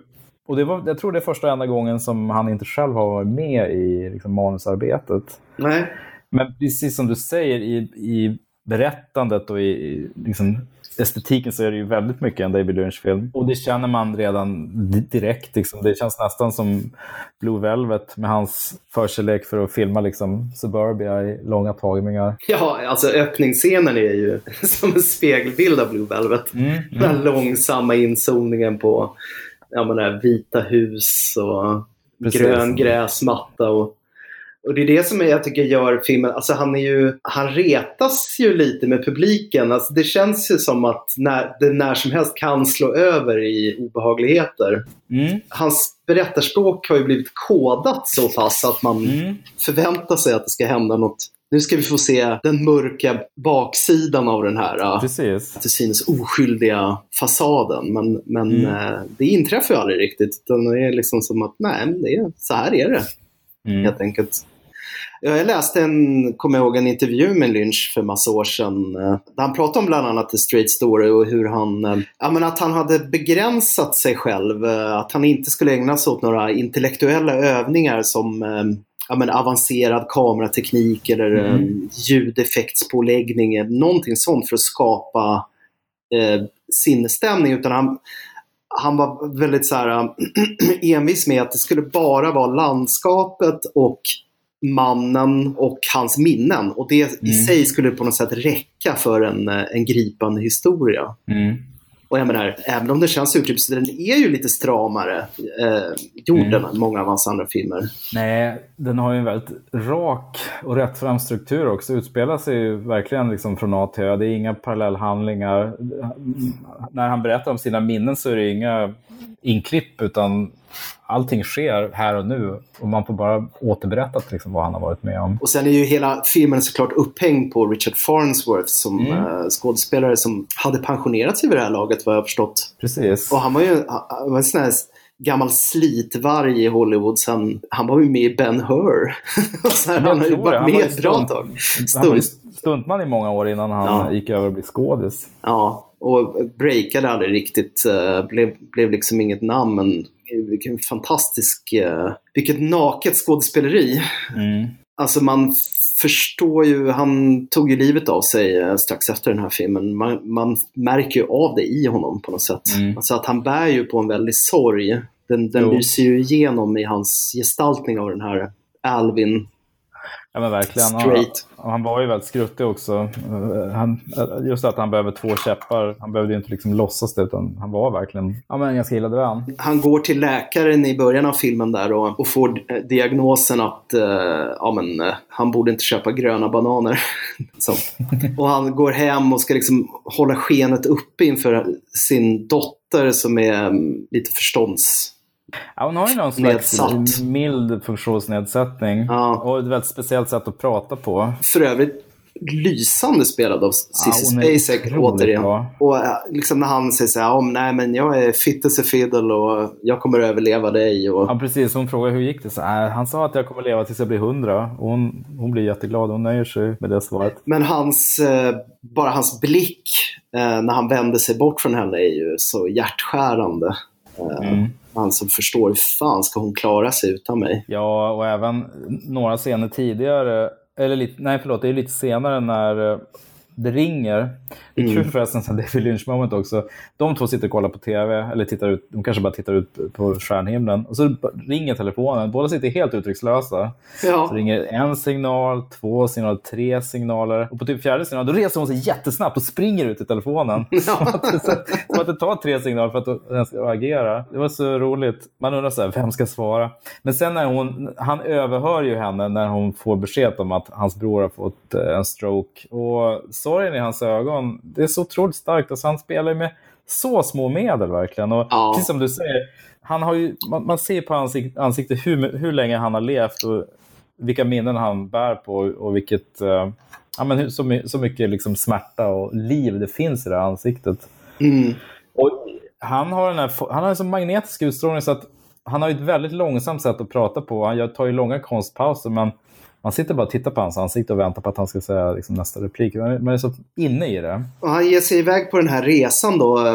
Och det var, jag tror det är första och enda gången som han inte själv har varit med i liksom, manusarbetet. Nej. Men precis som du säger, i, i berättandet och i, i liksom, estetiken så är det ju väldigt mycket en David Lynch-film. Och det känner man redan di- direkt. Liksom. Det känns nästan som Blue Velvet med hans förkärlek för att filma liksom, Suburbia i långa tagningar. Ja, alltså öppningsscenen är ju som en spegelbild av Blue Velvet. Mm, Den här långsamma inzoomningen på menar, vita hus och Precis. grön gräsmatta. Och, och det är det som jag tycker gör filmen, alltså han är ju, han retas ju lite med publiken. Alltså det känns ju som att när, det när som helst kan slå över i obehagligheter. Mm. Hans berättarspråk har ju blivit kodat så pass att man Mm. förväntar sig att det ska hända något. Nu ska vi få se den mörka baksidan av den här äh, Precis. till synes oskyldiga fasaden. Men, men Mm. eh, det inträffar ju aldrig riktigt. Utan det är liksom som att nej, det är, så här är det Mm. helt enkelt. Ja, Jag läste en, kommer ihåg, en intervju med Lynch för massa år sedan. eh, Där han pratade om bland annat The Straight Story och hur han, eh, ja, men att han hade begränsat sig själv. eh, Att han inte skulle ägna sig åt några intellektuella övningar som ja, men avancerad kamerateknik eller Mm. ljudeffektspåläggning. Någonting sånt för att skapa eh, sinnesstämning. Utan han, han var väldigt så här, envis med att det skulle bara vara landskapet och mannen och hans minnen. Och det i Mm. sig skulle på något sätt räcka för en, eh, en gripande historia. Mm. Och jag menar, även om det känns uttryckt så den är ju lite stramare eh, gjord Mm. än många av hans andra filmer. Nej, den har ju en väldigt rak och rättfram struktur också. Utspelar sig ju verkligen liksom från A till Ö. Det är inga parallellhandlingar. När han berättar om sina minnen så är det inga inklipp utan allting sker här och nu. Och man får bara återberätta liksom vad han har varit med om. Och sen är ju hela filmen såklart upphängd på Richard Farnsworth som Mm. eh, skådespelare som hade pensionerat sig vid det här laget vad jag har förstått. Precis. Och han var ju han var en sån här gammal slitvarg i Hollywood. Sen, han var ju med i Ben Hur. Och så här, han har ju varit Han var med ett bra tag. Han var stuntman i många år innan han Ja. gick över att bli skådis. Ja, och breakade aldrig riktigt. eh, Blev, blev liksom inget namn. Vilken fantastisk... eh, Vilket naket skådespeleri. Mm. Alltså man förstår ju, han tog ju livet av sig eh, strax efter den här filmen. Man, man märker ju av det i honom på något sätt. Mm. Alltså att han bär ju på en väldig sorg. Den, den Jo. lyser ju igenom i hans gestaltning av den här Alvin Ja men verkligen. Han, han var ju väldigt skruttig också. Eh, Han, just att han behöver två käppar. Han behövde ju inte liksom låtsas det utan han var verkligen ja, men en ganska gillad vän. Han går till läkaren i början av filmen där och, och får eh, diagnosen att eh, ja, men, eh, han borde inte köpa gröna bananer. Så. Och han går hem och ska liksom hålla skenet uppe inför sin dotter som är mm, lite förstånds... Ja, hon har ju någon slags Nedsatt. mild funktionsnedsättning. Ja. Och ett väldigt speciellt sätt att prata på. För övrigt lysande spelad av Cissi är Spacek återigen. bra. Och eh, liksom när han säger så här, om nej men jag är fit as a fiddle och jag kommer överleva dig. Och, Ja, precis. Hon frågar hur gick det? Så, äh, han sa att jag kommer leva tills jag blir hundra. Och hon, hon blir jätteglad. Hon nöjer sig med det svaret. Men hans, eh, bara hans blick eh, när han vänder sig bort från henne är ju så hjärtskärande. Mm man som förstår hur fan ska hon klara sig utan mig. Ja, och även några scener tidigare, eller lite, nej förlåt, det är lite senare när, eh, det ringer. Det är kul förresten, så David Lynch moment också. De två sitter och kollar på tv, eller tittar ut, de kanske bara tittar ut på stjärnhimlen. Och så ringer telefonen. Båda sitter helt uttryckslösa. Ja. Så ringer en signal, två signaler, tre signaler. Och på typ fjärde signal, då reser hon sig jättesnabbt och springer ut i telefonen. Som, att det, som att det tar tre signaler för att den ska agera. Det var så roligt. Man undrar så här, vem ska svara? Men sen när hon, han överhör ju henne när hon får besked om att hans bror har fått eh, en stroke. Och sorgen i hans ögon, det är så otroligt starkt. Alltså, han spelar ju med så små medel verkligen. Och Ja. precis som du säger, han har ju, man, man ser på hans ansik- ansikte hur, hur länge han har levt och vilka minnen han bär på och vilket, eh, ja, men så, så mycket liksom smärta och liv det finns i det här ansiktet. Mm. Och han har den här, han har en sån magnetisk utstrålning så att han har ett väldigt långsamt sätt att prata på. Han tar ju långa konstpauser men man sitter bara och tittar på hans ansikte och väntar på att han ska säga liksom, nästa replik. Man är, så inne i det. Och han ger sig iväg på den här resan då,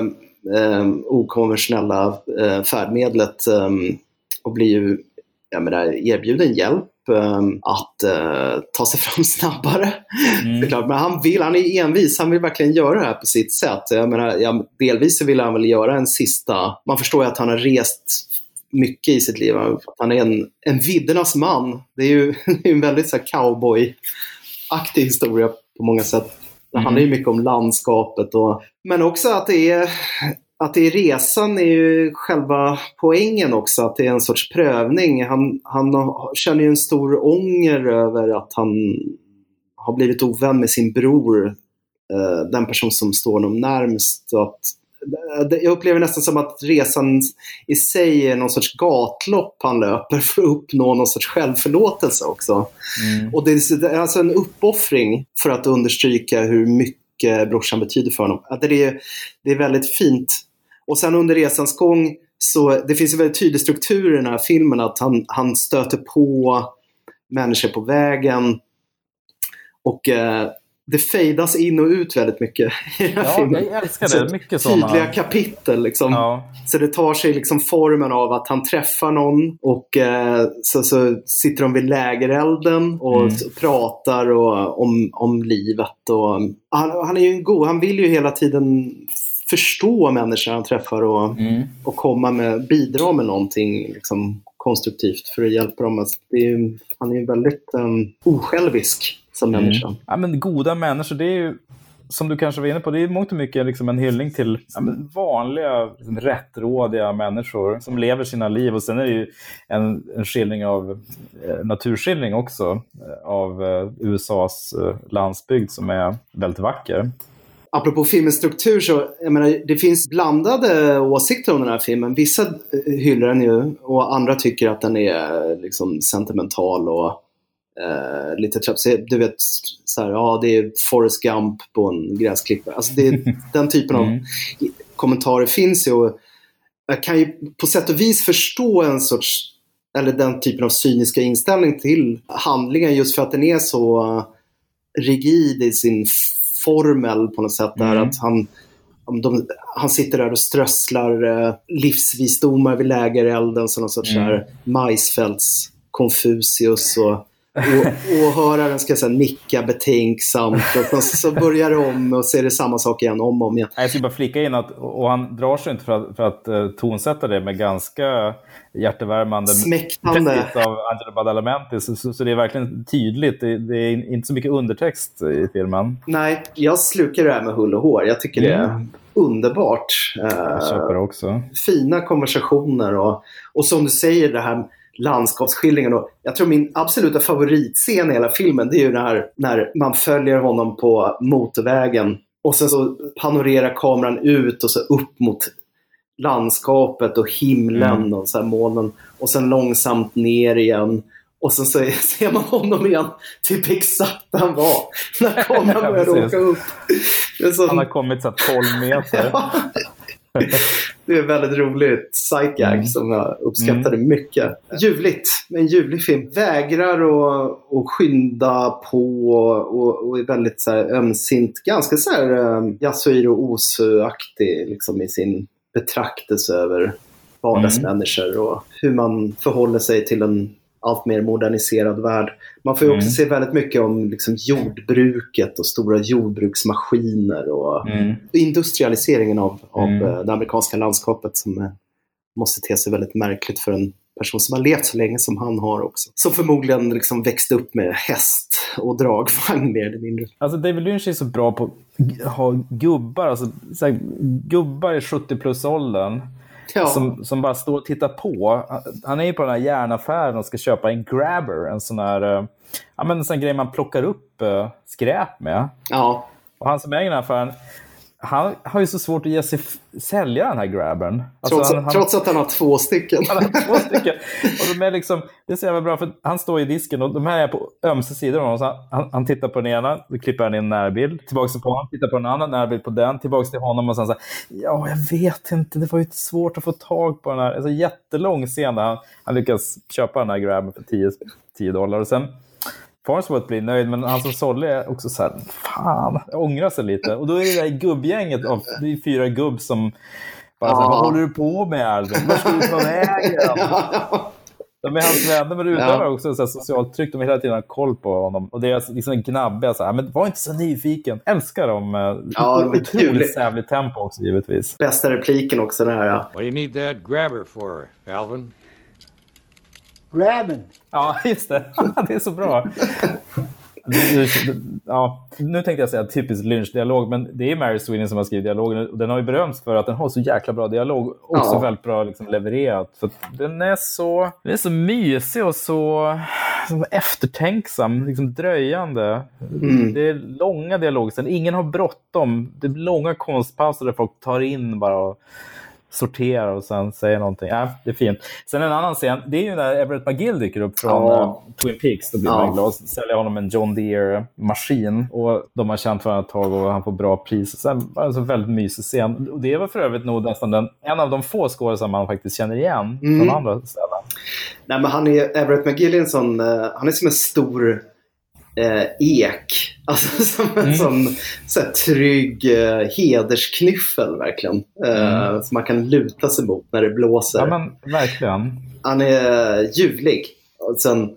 eh, okonventionella eh, färdmedlet eh, och blir ju jag menar, erbjuden hjälp eh, att eh, ta sig fram snabbare. Mm. Såklart. Men han vill, han är envis, han vill verkligen göra det här på sitt sätt. Jag menar, ja, delvis så vill han väl göra en sista, man förstår ju att han har rest mycket i sitt liv. Han är en, en viddernas man. Det är ju en väldigt så cowboy-aktig historia på många sätt. Det handlar ju mycket om landskapet. Och, men också att det är att det är resan är ju själva poängen också, att det är en sorts prövning. Han, han känner ju en stor ånger över att han har blivit ovän med sin bror, eh, den person som står honom närmst. Att, jag upplever nästan som att resan i sig är någon sorts gatlopp han löper för att uppnå någon sorts självförlåtelse också. Mm. Och det är, alltså en uppoffring för att understryka hur mycket brorsan betyder för honom. Att det, är, det är väldigt fint. Och sen under resans gång så det finns en väldigt tydlig struktur i den här filmen att han, han stöter på människor på vägen. Och eh, det fejdas in och ut väldigt mycket i den här Ja, filmen. jag älskar Så det. Mycket sådana. Tydliga kapitel liksom. Ja. Så det tar sig liksom formen av att han träffar någon och eh, så, så sitter de vid lägerelden och Mm. pratar och, om, om livet. Och, han, han är ju en god, han vill ju hela tiden förstå människor han träffar och, Mm. och komma med, bidra med någonting liksom, konstruktivt för att hjälpa dem. Alltså, det är, han är ju väldigt um, osjälvisk som människa. Ja, men goda människor, det är ju som du kanske var inne på, det är mångt och mycket liksom en hyllning till ja, men vanliga, liksom, rättrådiga människor som lever sina liv. Och sen är det ju en, en skildring av, eh, naturskildring också, eh, av eh, USAs eh, landsbygd som är väldigt vacker. Apropå filmens struktur så, jag menar, det finns blandade åsikter om den här filmen. Vissa eh, hyllar den ju och andra tycker att den är liksom sentimental och eh, lite trapsig. Du vet, så här, ja det är Forrest Gump på en gräsklippa. Alltså det, den typen av Mm. kommentarer finns ju. Och jag kan ju på sätt och vis förstå en sorts, eller den typen av cyniska inställning till handlingen just för att den är så eh, rigid i sin formel på något sätt. Där Mm. att han, de, han sitter där och strösslar eh, livsvisdomar vid lägerelden som någon sorts Mm. Och, och åhöraren ska så nicka betänksamt och så, så börjar det om och så är det samma sak igen om och om igen. Jag ska bara flika in att, och han drar sig inte för att, för att eh, tonsätta det med ganska hjärtevärmande Smäktande. av Angelo Badalamenti. Så, så, så det är verkligen tydligt. Det, det är inte så mycket undertext i filmen. Nej, jag slukar det här med hull och hår. Jag tycker det är underbart. Jag Eh, köper också. fina konversationer och, och som du säger, det här landskapsskildringen. Och jag tror min absoluta favoritscen i hela filmen det är ju när, när man följer honom på motorvägen och sen så panorerar kameran ut och så upp mot landskapet och himlen Mm. och så här molnen och sen långsamt ner igen. Och sen så ser man honom igen, typ exakt där han var när kameran Ja, började åka upp. Så, Han har kommit så här 12 meter. Ja. Det är väldigt roligt sight-gag Mm. som jag uppskattade mycket. Ljuvligt, en ljuvlig film. Vägrar att, att skynda på och, och, är väldigt så här, ömsint. Ganska så här um, Yasuhiro Ozu-aktig liksom, i sin betraktelse över vardagsmänniskor och hur man förhåller sig till en allt mer moderniserad värld. Man får ju också Mm. se väldigt mycket om liksom, jordbruket och stora jordbruksmaskiner och Mm. industrialiseringen av, av Mm. eh, det amerikanska landskapet som eh, måste te sig väldigt märkligt för en person som har levt så länge som han har också. Som förmodligen liksom växte upp med häst och dragvagn mer eller mindre. Alltså David Lynch är så bra på att ha gubbar, alltså, så här, gubbar i 70-plus-åldern. Ja. Som, som bara står och tittar på. Han är ju på den här järnaffären och ska köpa en grabber, en sån här, eh, ja, men en sån grej man plockar upp eh, skräp med. Ja, Och han som äger den här affären, han har ju så svårt att ge sig sälja den här grabbern. Alltså, trots, han, han, trots att han har två stycken. han har två stycken. Och de är liksom, det är så jävla bra, för han står i disken och de här är på ömse sidor om honom. Så han, han, tittar på den ena, då klipper han in en närbild. Tillbaka på honom, tittar på en annan närbild på den. Tillbaka till honom och sen så här, ja, jag vet inte, det var ju svårt att få tag på den här. Alltså jättelång scen där han, han lyckas köpa den här grabben för 10, 10 dollar. Och sen Farnsworth blir nöjd, men han som sålde är också så här, fan, jag ångrar sig lite. Och då är det det gubbgänget, av, det är fyra gubb som bara så här, Ja. vad håller du på med Albin? Var ska du ta vägen? De är hans vänner, men utövar Ja. också så här socialt tryck. De vill hela tiden ha koll på honom. Och deras liksom gnabbiga, så här, men var inte så nyfiken. Älskar dem. eh, Ja, de är kul. Otroligt sävligt tempo också, givetvis. Bästa repliken också, den här. ja. What do you need that grabber for, Alvin? Grabbing. Ja, just det. det är så bra. Ja, nu tänkte jag säga typisk Lynch-dialog, men det är Mary Sweeney som har skrivit dialogen. och Den har ju berömts för att den har så jäkla bra dialog. Också Ja. väldigt bra liksom, levererat. För den, är så, den är så mysig och så, så eftertänksam, liksom dröjande. Mm. Det är långa dialoger. Ingen har bråttom. Det är långa konstpauser där folk tar in bara och sorterar och sen säger någonting. Ja, det är fint. Sen en annan scen, det är ju när Everett McGill dyker upp från Ja. eh, Twin Peaks. Då blir Ja. man glad. Säljer honom en John Deere-maskin. Och de har känt varandra ett tag och han får bra pris. Sen var det en väldigt mysig scen. Och det var för övrigt nog nästan den, en av de få skådespelare man faktiskt känner igen Mm. från andra ställen. Nej, men han är, Everett McGill är en sån, eh, han är som en stor eh, ek. Alltså som en Mm. sån så här, trygg eh, hedersknyffel verkligen. Eh, Som man kan luta sig mot när det blåser. Ja, men verkligen. Han är ljuvlig. Och sen,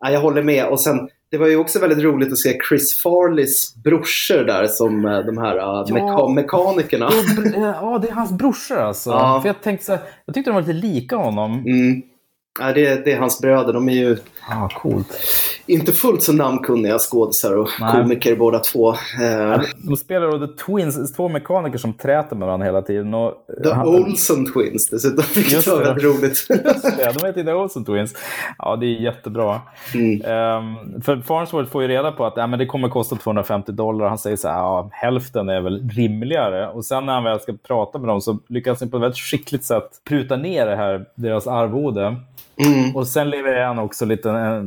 ja, jag håller med. Och sen, det var ju också väldigt roligt att se Chris Farleys brorsor där som eh, de här uh, meka- mekanikerna. Ja, eh, Ja, det är hans brorsor alltså. Ja. För jag tänkte så här, jag tyckte de var lite lika honom. Mm. Ja, det, det är hans bröder. De är ju Ah, coolt. inte fullt så namnkunniga skådisar och Nej. komiker båda två. Eh, De spelar då The Twins, två mekaniker som träter med varandra hela tiden. Och, The han- Olsen Twins dessutom, vilket Just var det. väldigt roligt. Ja, de heter The Olsen Twins. Ja, det är jättebra. Mm. Ehm, för Farnsworth får ju reda på att ja, men det kommer kosta 250 dollar. Han säger så här, ja, hälften är väl rimligare. Och sen när han väl ska prata med dem så lyckas han på ett väldigt skickligt sätt pruta ner det här, deras arvode. Mm. Och sen levererar han också lite, eh,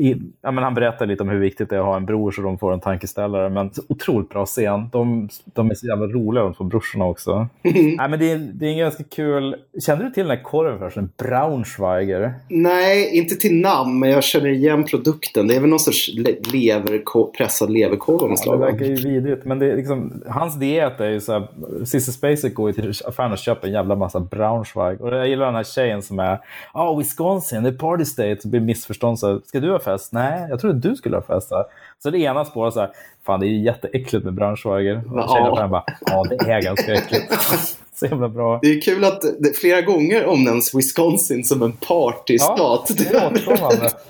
i, ja, men han berättar lite om hur viktigt det är att ha en bror så de får en tankeställare. Men otroligt bra scen. De, de är så jävla roliga de två brorsorna också. Nej, men det, är, det är en ganska kul... Kände du till den här korven förresten? Braunschweiger? Nej, inte till namn, men jag känner igen produkten. Det är väl någon sorts le- leverko- pressad leverkorv av något Ja, slag. det verkar ju vidrigt. Men det är liksom, hans diet är ju så här... Cissi Spacek går till affären och köper en jävla massa Braunschweig. Och jag gillar den här tjejen som är... Ja, oh, Wisconsin, det är party state. Så blir missförstånd så här, Ska du ha fest? Nej, jag trodde du skulle ha fest. Så, så det ena spåret så här... Fan, det är jätteäckligt med Braunschweiger. Och Ja. tjejen i affären bara... Ja, det är ganska äckligt. så himla bra. Det är kul att det flera gånger omnämns Wisconsin som en partystat. det är återkommande.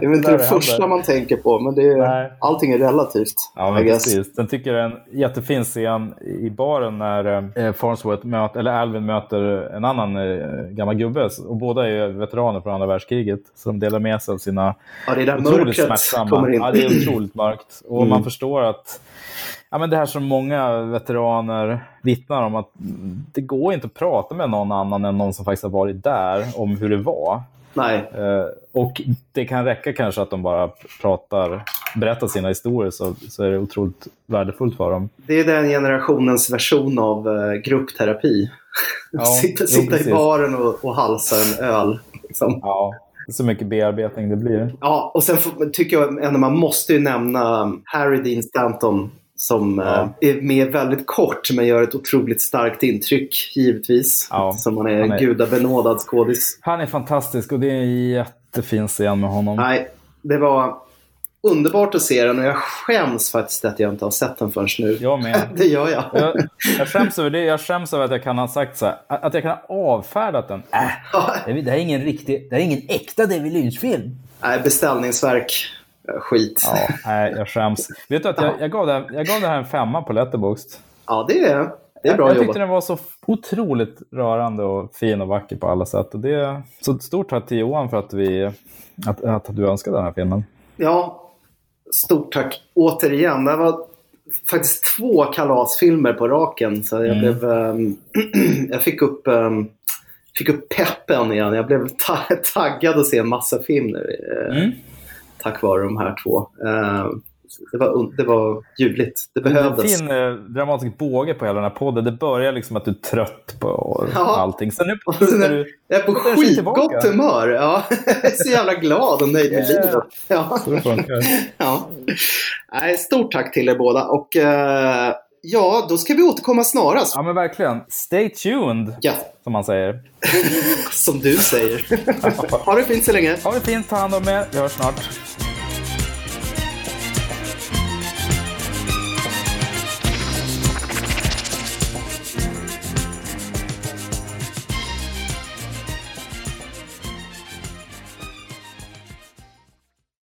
det är väl inte det det första händer. man tänker på, men det är, Nej. allting är relativt. Ja, I men precis. Sen tycker jag det är en jättefin scen i baren när eh, Farnsworth möter, eller Alvin möter en annan eh, gammal gubbe. Och båda är ju veteraner från andra världskriget. Så de delar med sig av sina Ja, det är där otroligt smärtsamma... Ja, det är otroligt mörkt. Och Mm. man förstår att ja, men det här som många veteraner vittnar om, att det går inte att prata med någon annan än någon som faktiskt har varit där om hur det var. Nej, Eh, och det kan räcka kanske att de bara pratar, berättar sina historier så, så är det otroligt värdefullt för dem. det är den generationens version av eh, gruppterapi. Ja, sitta sitta i baren och, och halsa en öl. Liksom. Ja, så mycket bearbetning det blir. Ja, och sen får, tycker jag ändå man måste ju nämna Harry Dean Stanton som Ja. eh, är med väldigt kort men gör ett otroligt starkt intryck givetvis. Ja, Som han är, han är- gudabenådad skådis. Han är fantastisk och det är en jättefin scen med honom. Nej, det var underbart att se den och jag skäms faktiskt att jag inte har sett den förrän nu. Jag med. Det gör jag. Jag, jag skäms över det. Jag skäms över att jag kan ha sagt så här, att jag kan ha avfärdat den. Äh, det är- det här är ingen riktig, det här är ingen äkta David Lynch-film. Nej, beställningsverk. Eh, Skit. Ja, nej, jag skäms. Vet du att jag, jag, gav det, här- jag gav det här en femma på Letterboxd. Ja, det är, det är bra jag jobbat. tyckte den var så otroligt rörande och fin och vacker på alla sätt. Och det, så stort tack till Johan för att, vi, att, att du önskade den här filmen. Ja, stort tack återigen. Det var faktiskt två kalasfilmer på raken. Så jag, Mm. blev, ehm, jag fick upp, ehm, fick upp peppen igen. Jag blev ta- taggad att se en massa film nu. eh, Mm. Tack vare de här två. Ehm, det, var, det var ljuvligt. Det Det är en behövdes. fin eh, dramatisk båge på hela den här podden. Det börjar liksom att du är trött på Ja. allting. Sen nu sen är du... Jag är på skitgott humör. Ja. Jag är så jävla glad och nöjd med livet. Ja. Ja. Nej, stort tack till er båda. Och eh, ja, då ska vi återkomma snarast. Ja men verkligen. Stay tuned, Ja, som man säger. som du säger. ha det fint så länge. Ha det fint, ta hand om er. Vi hörs snart.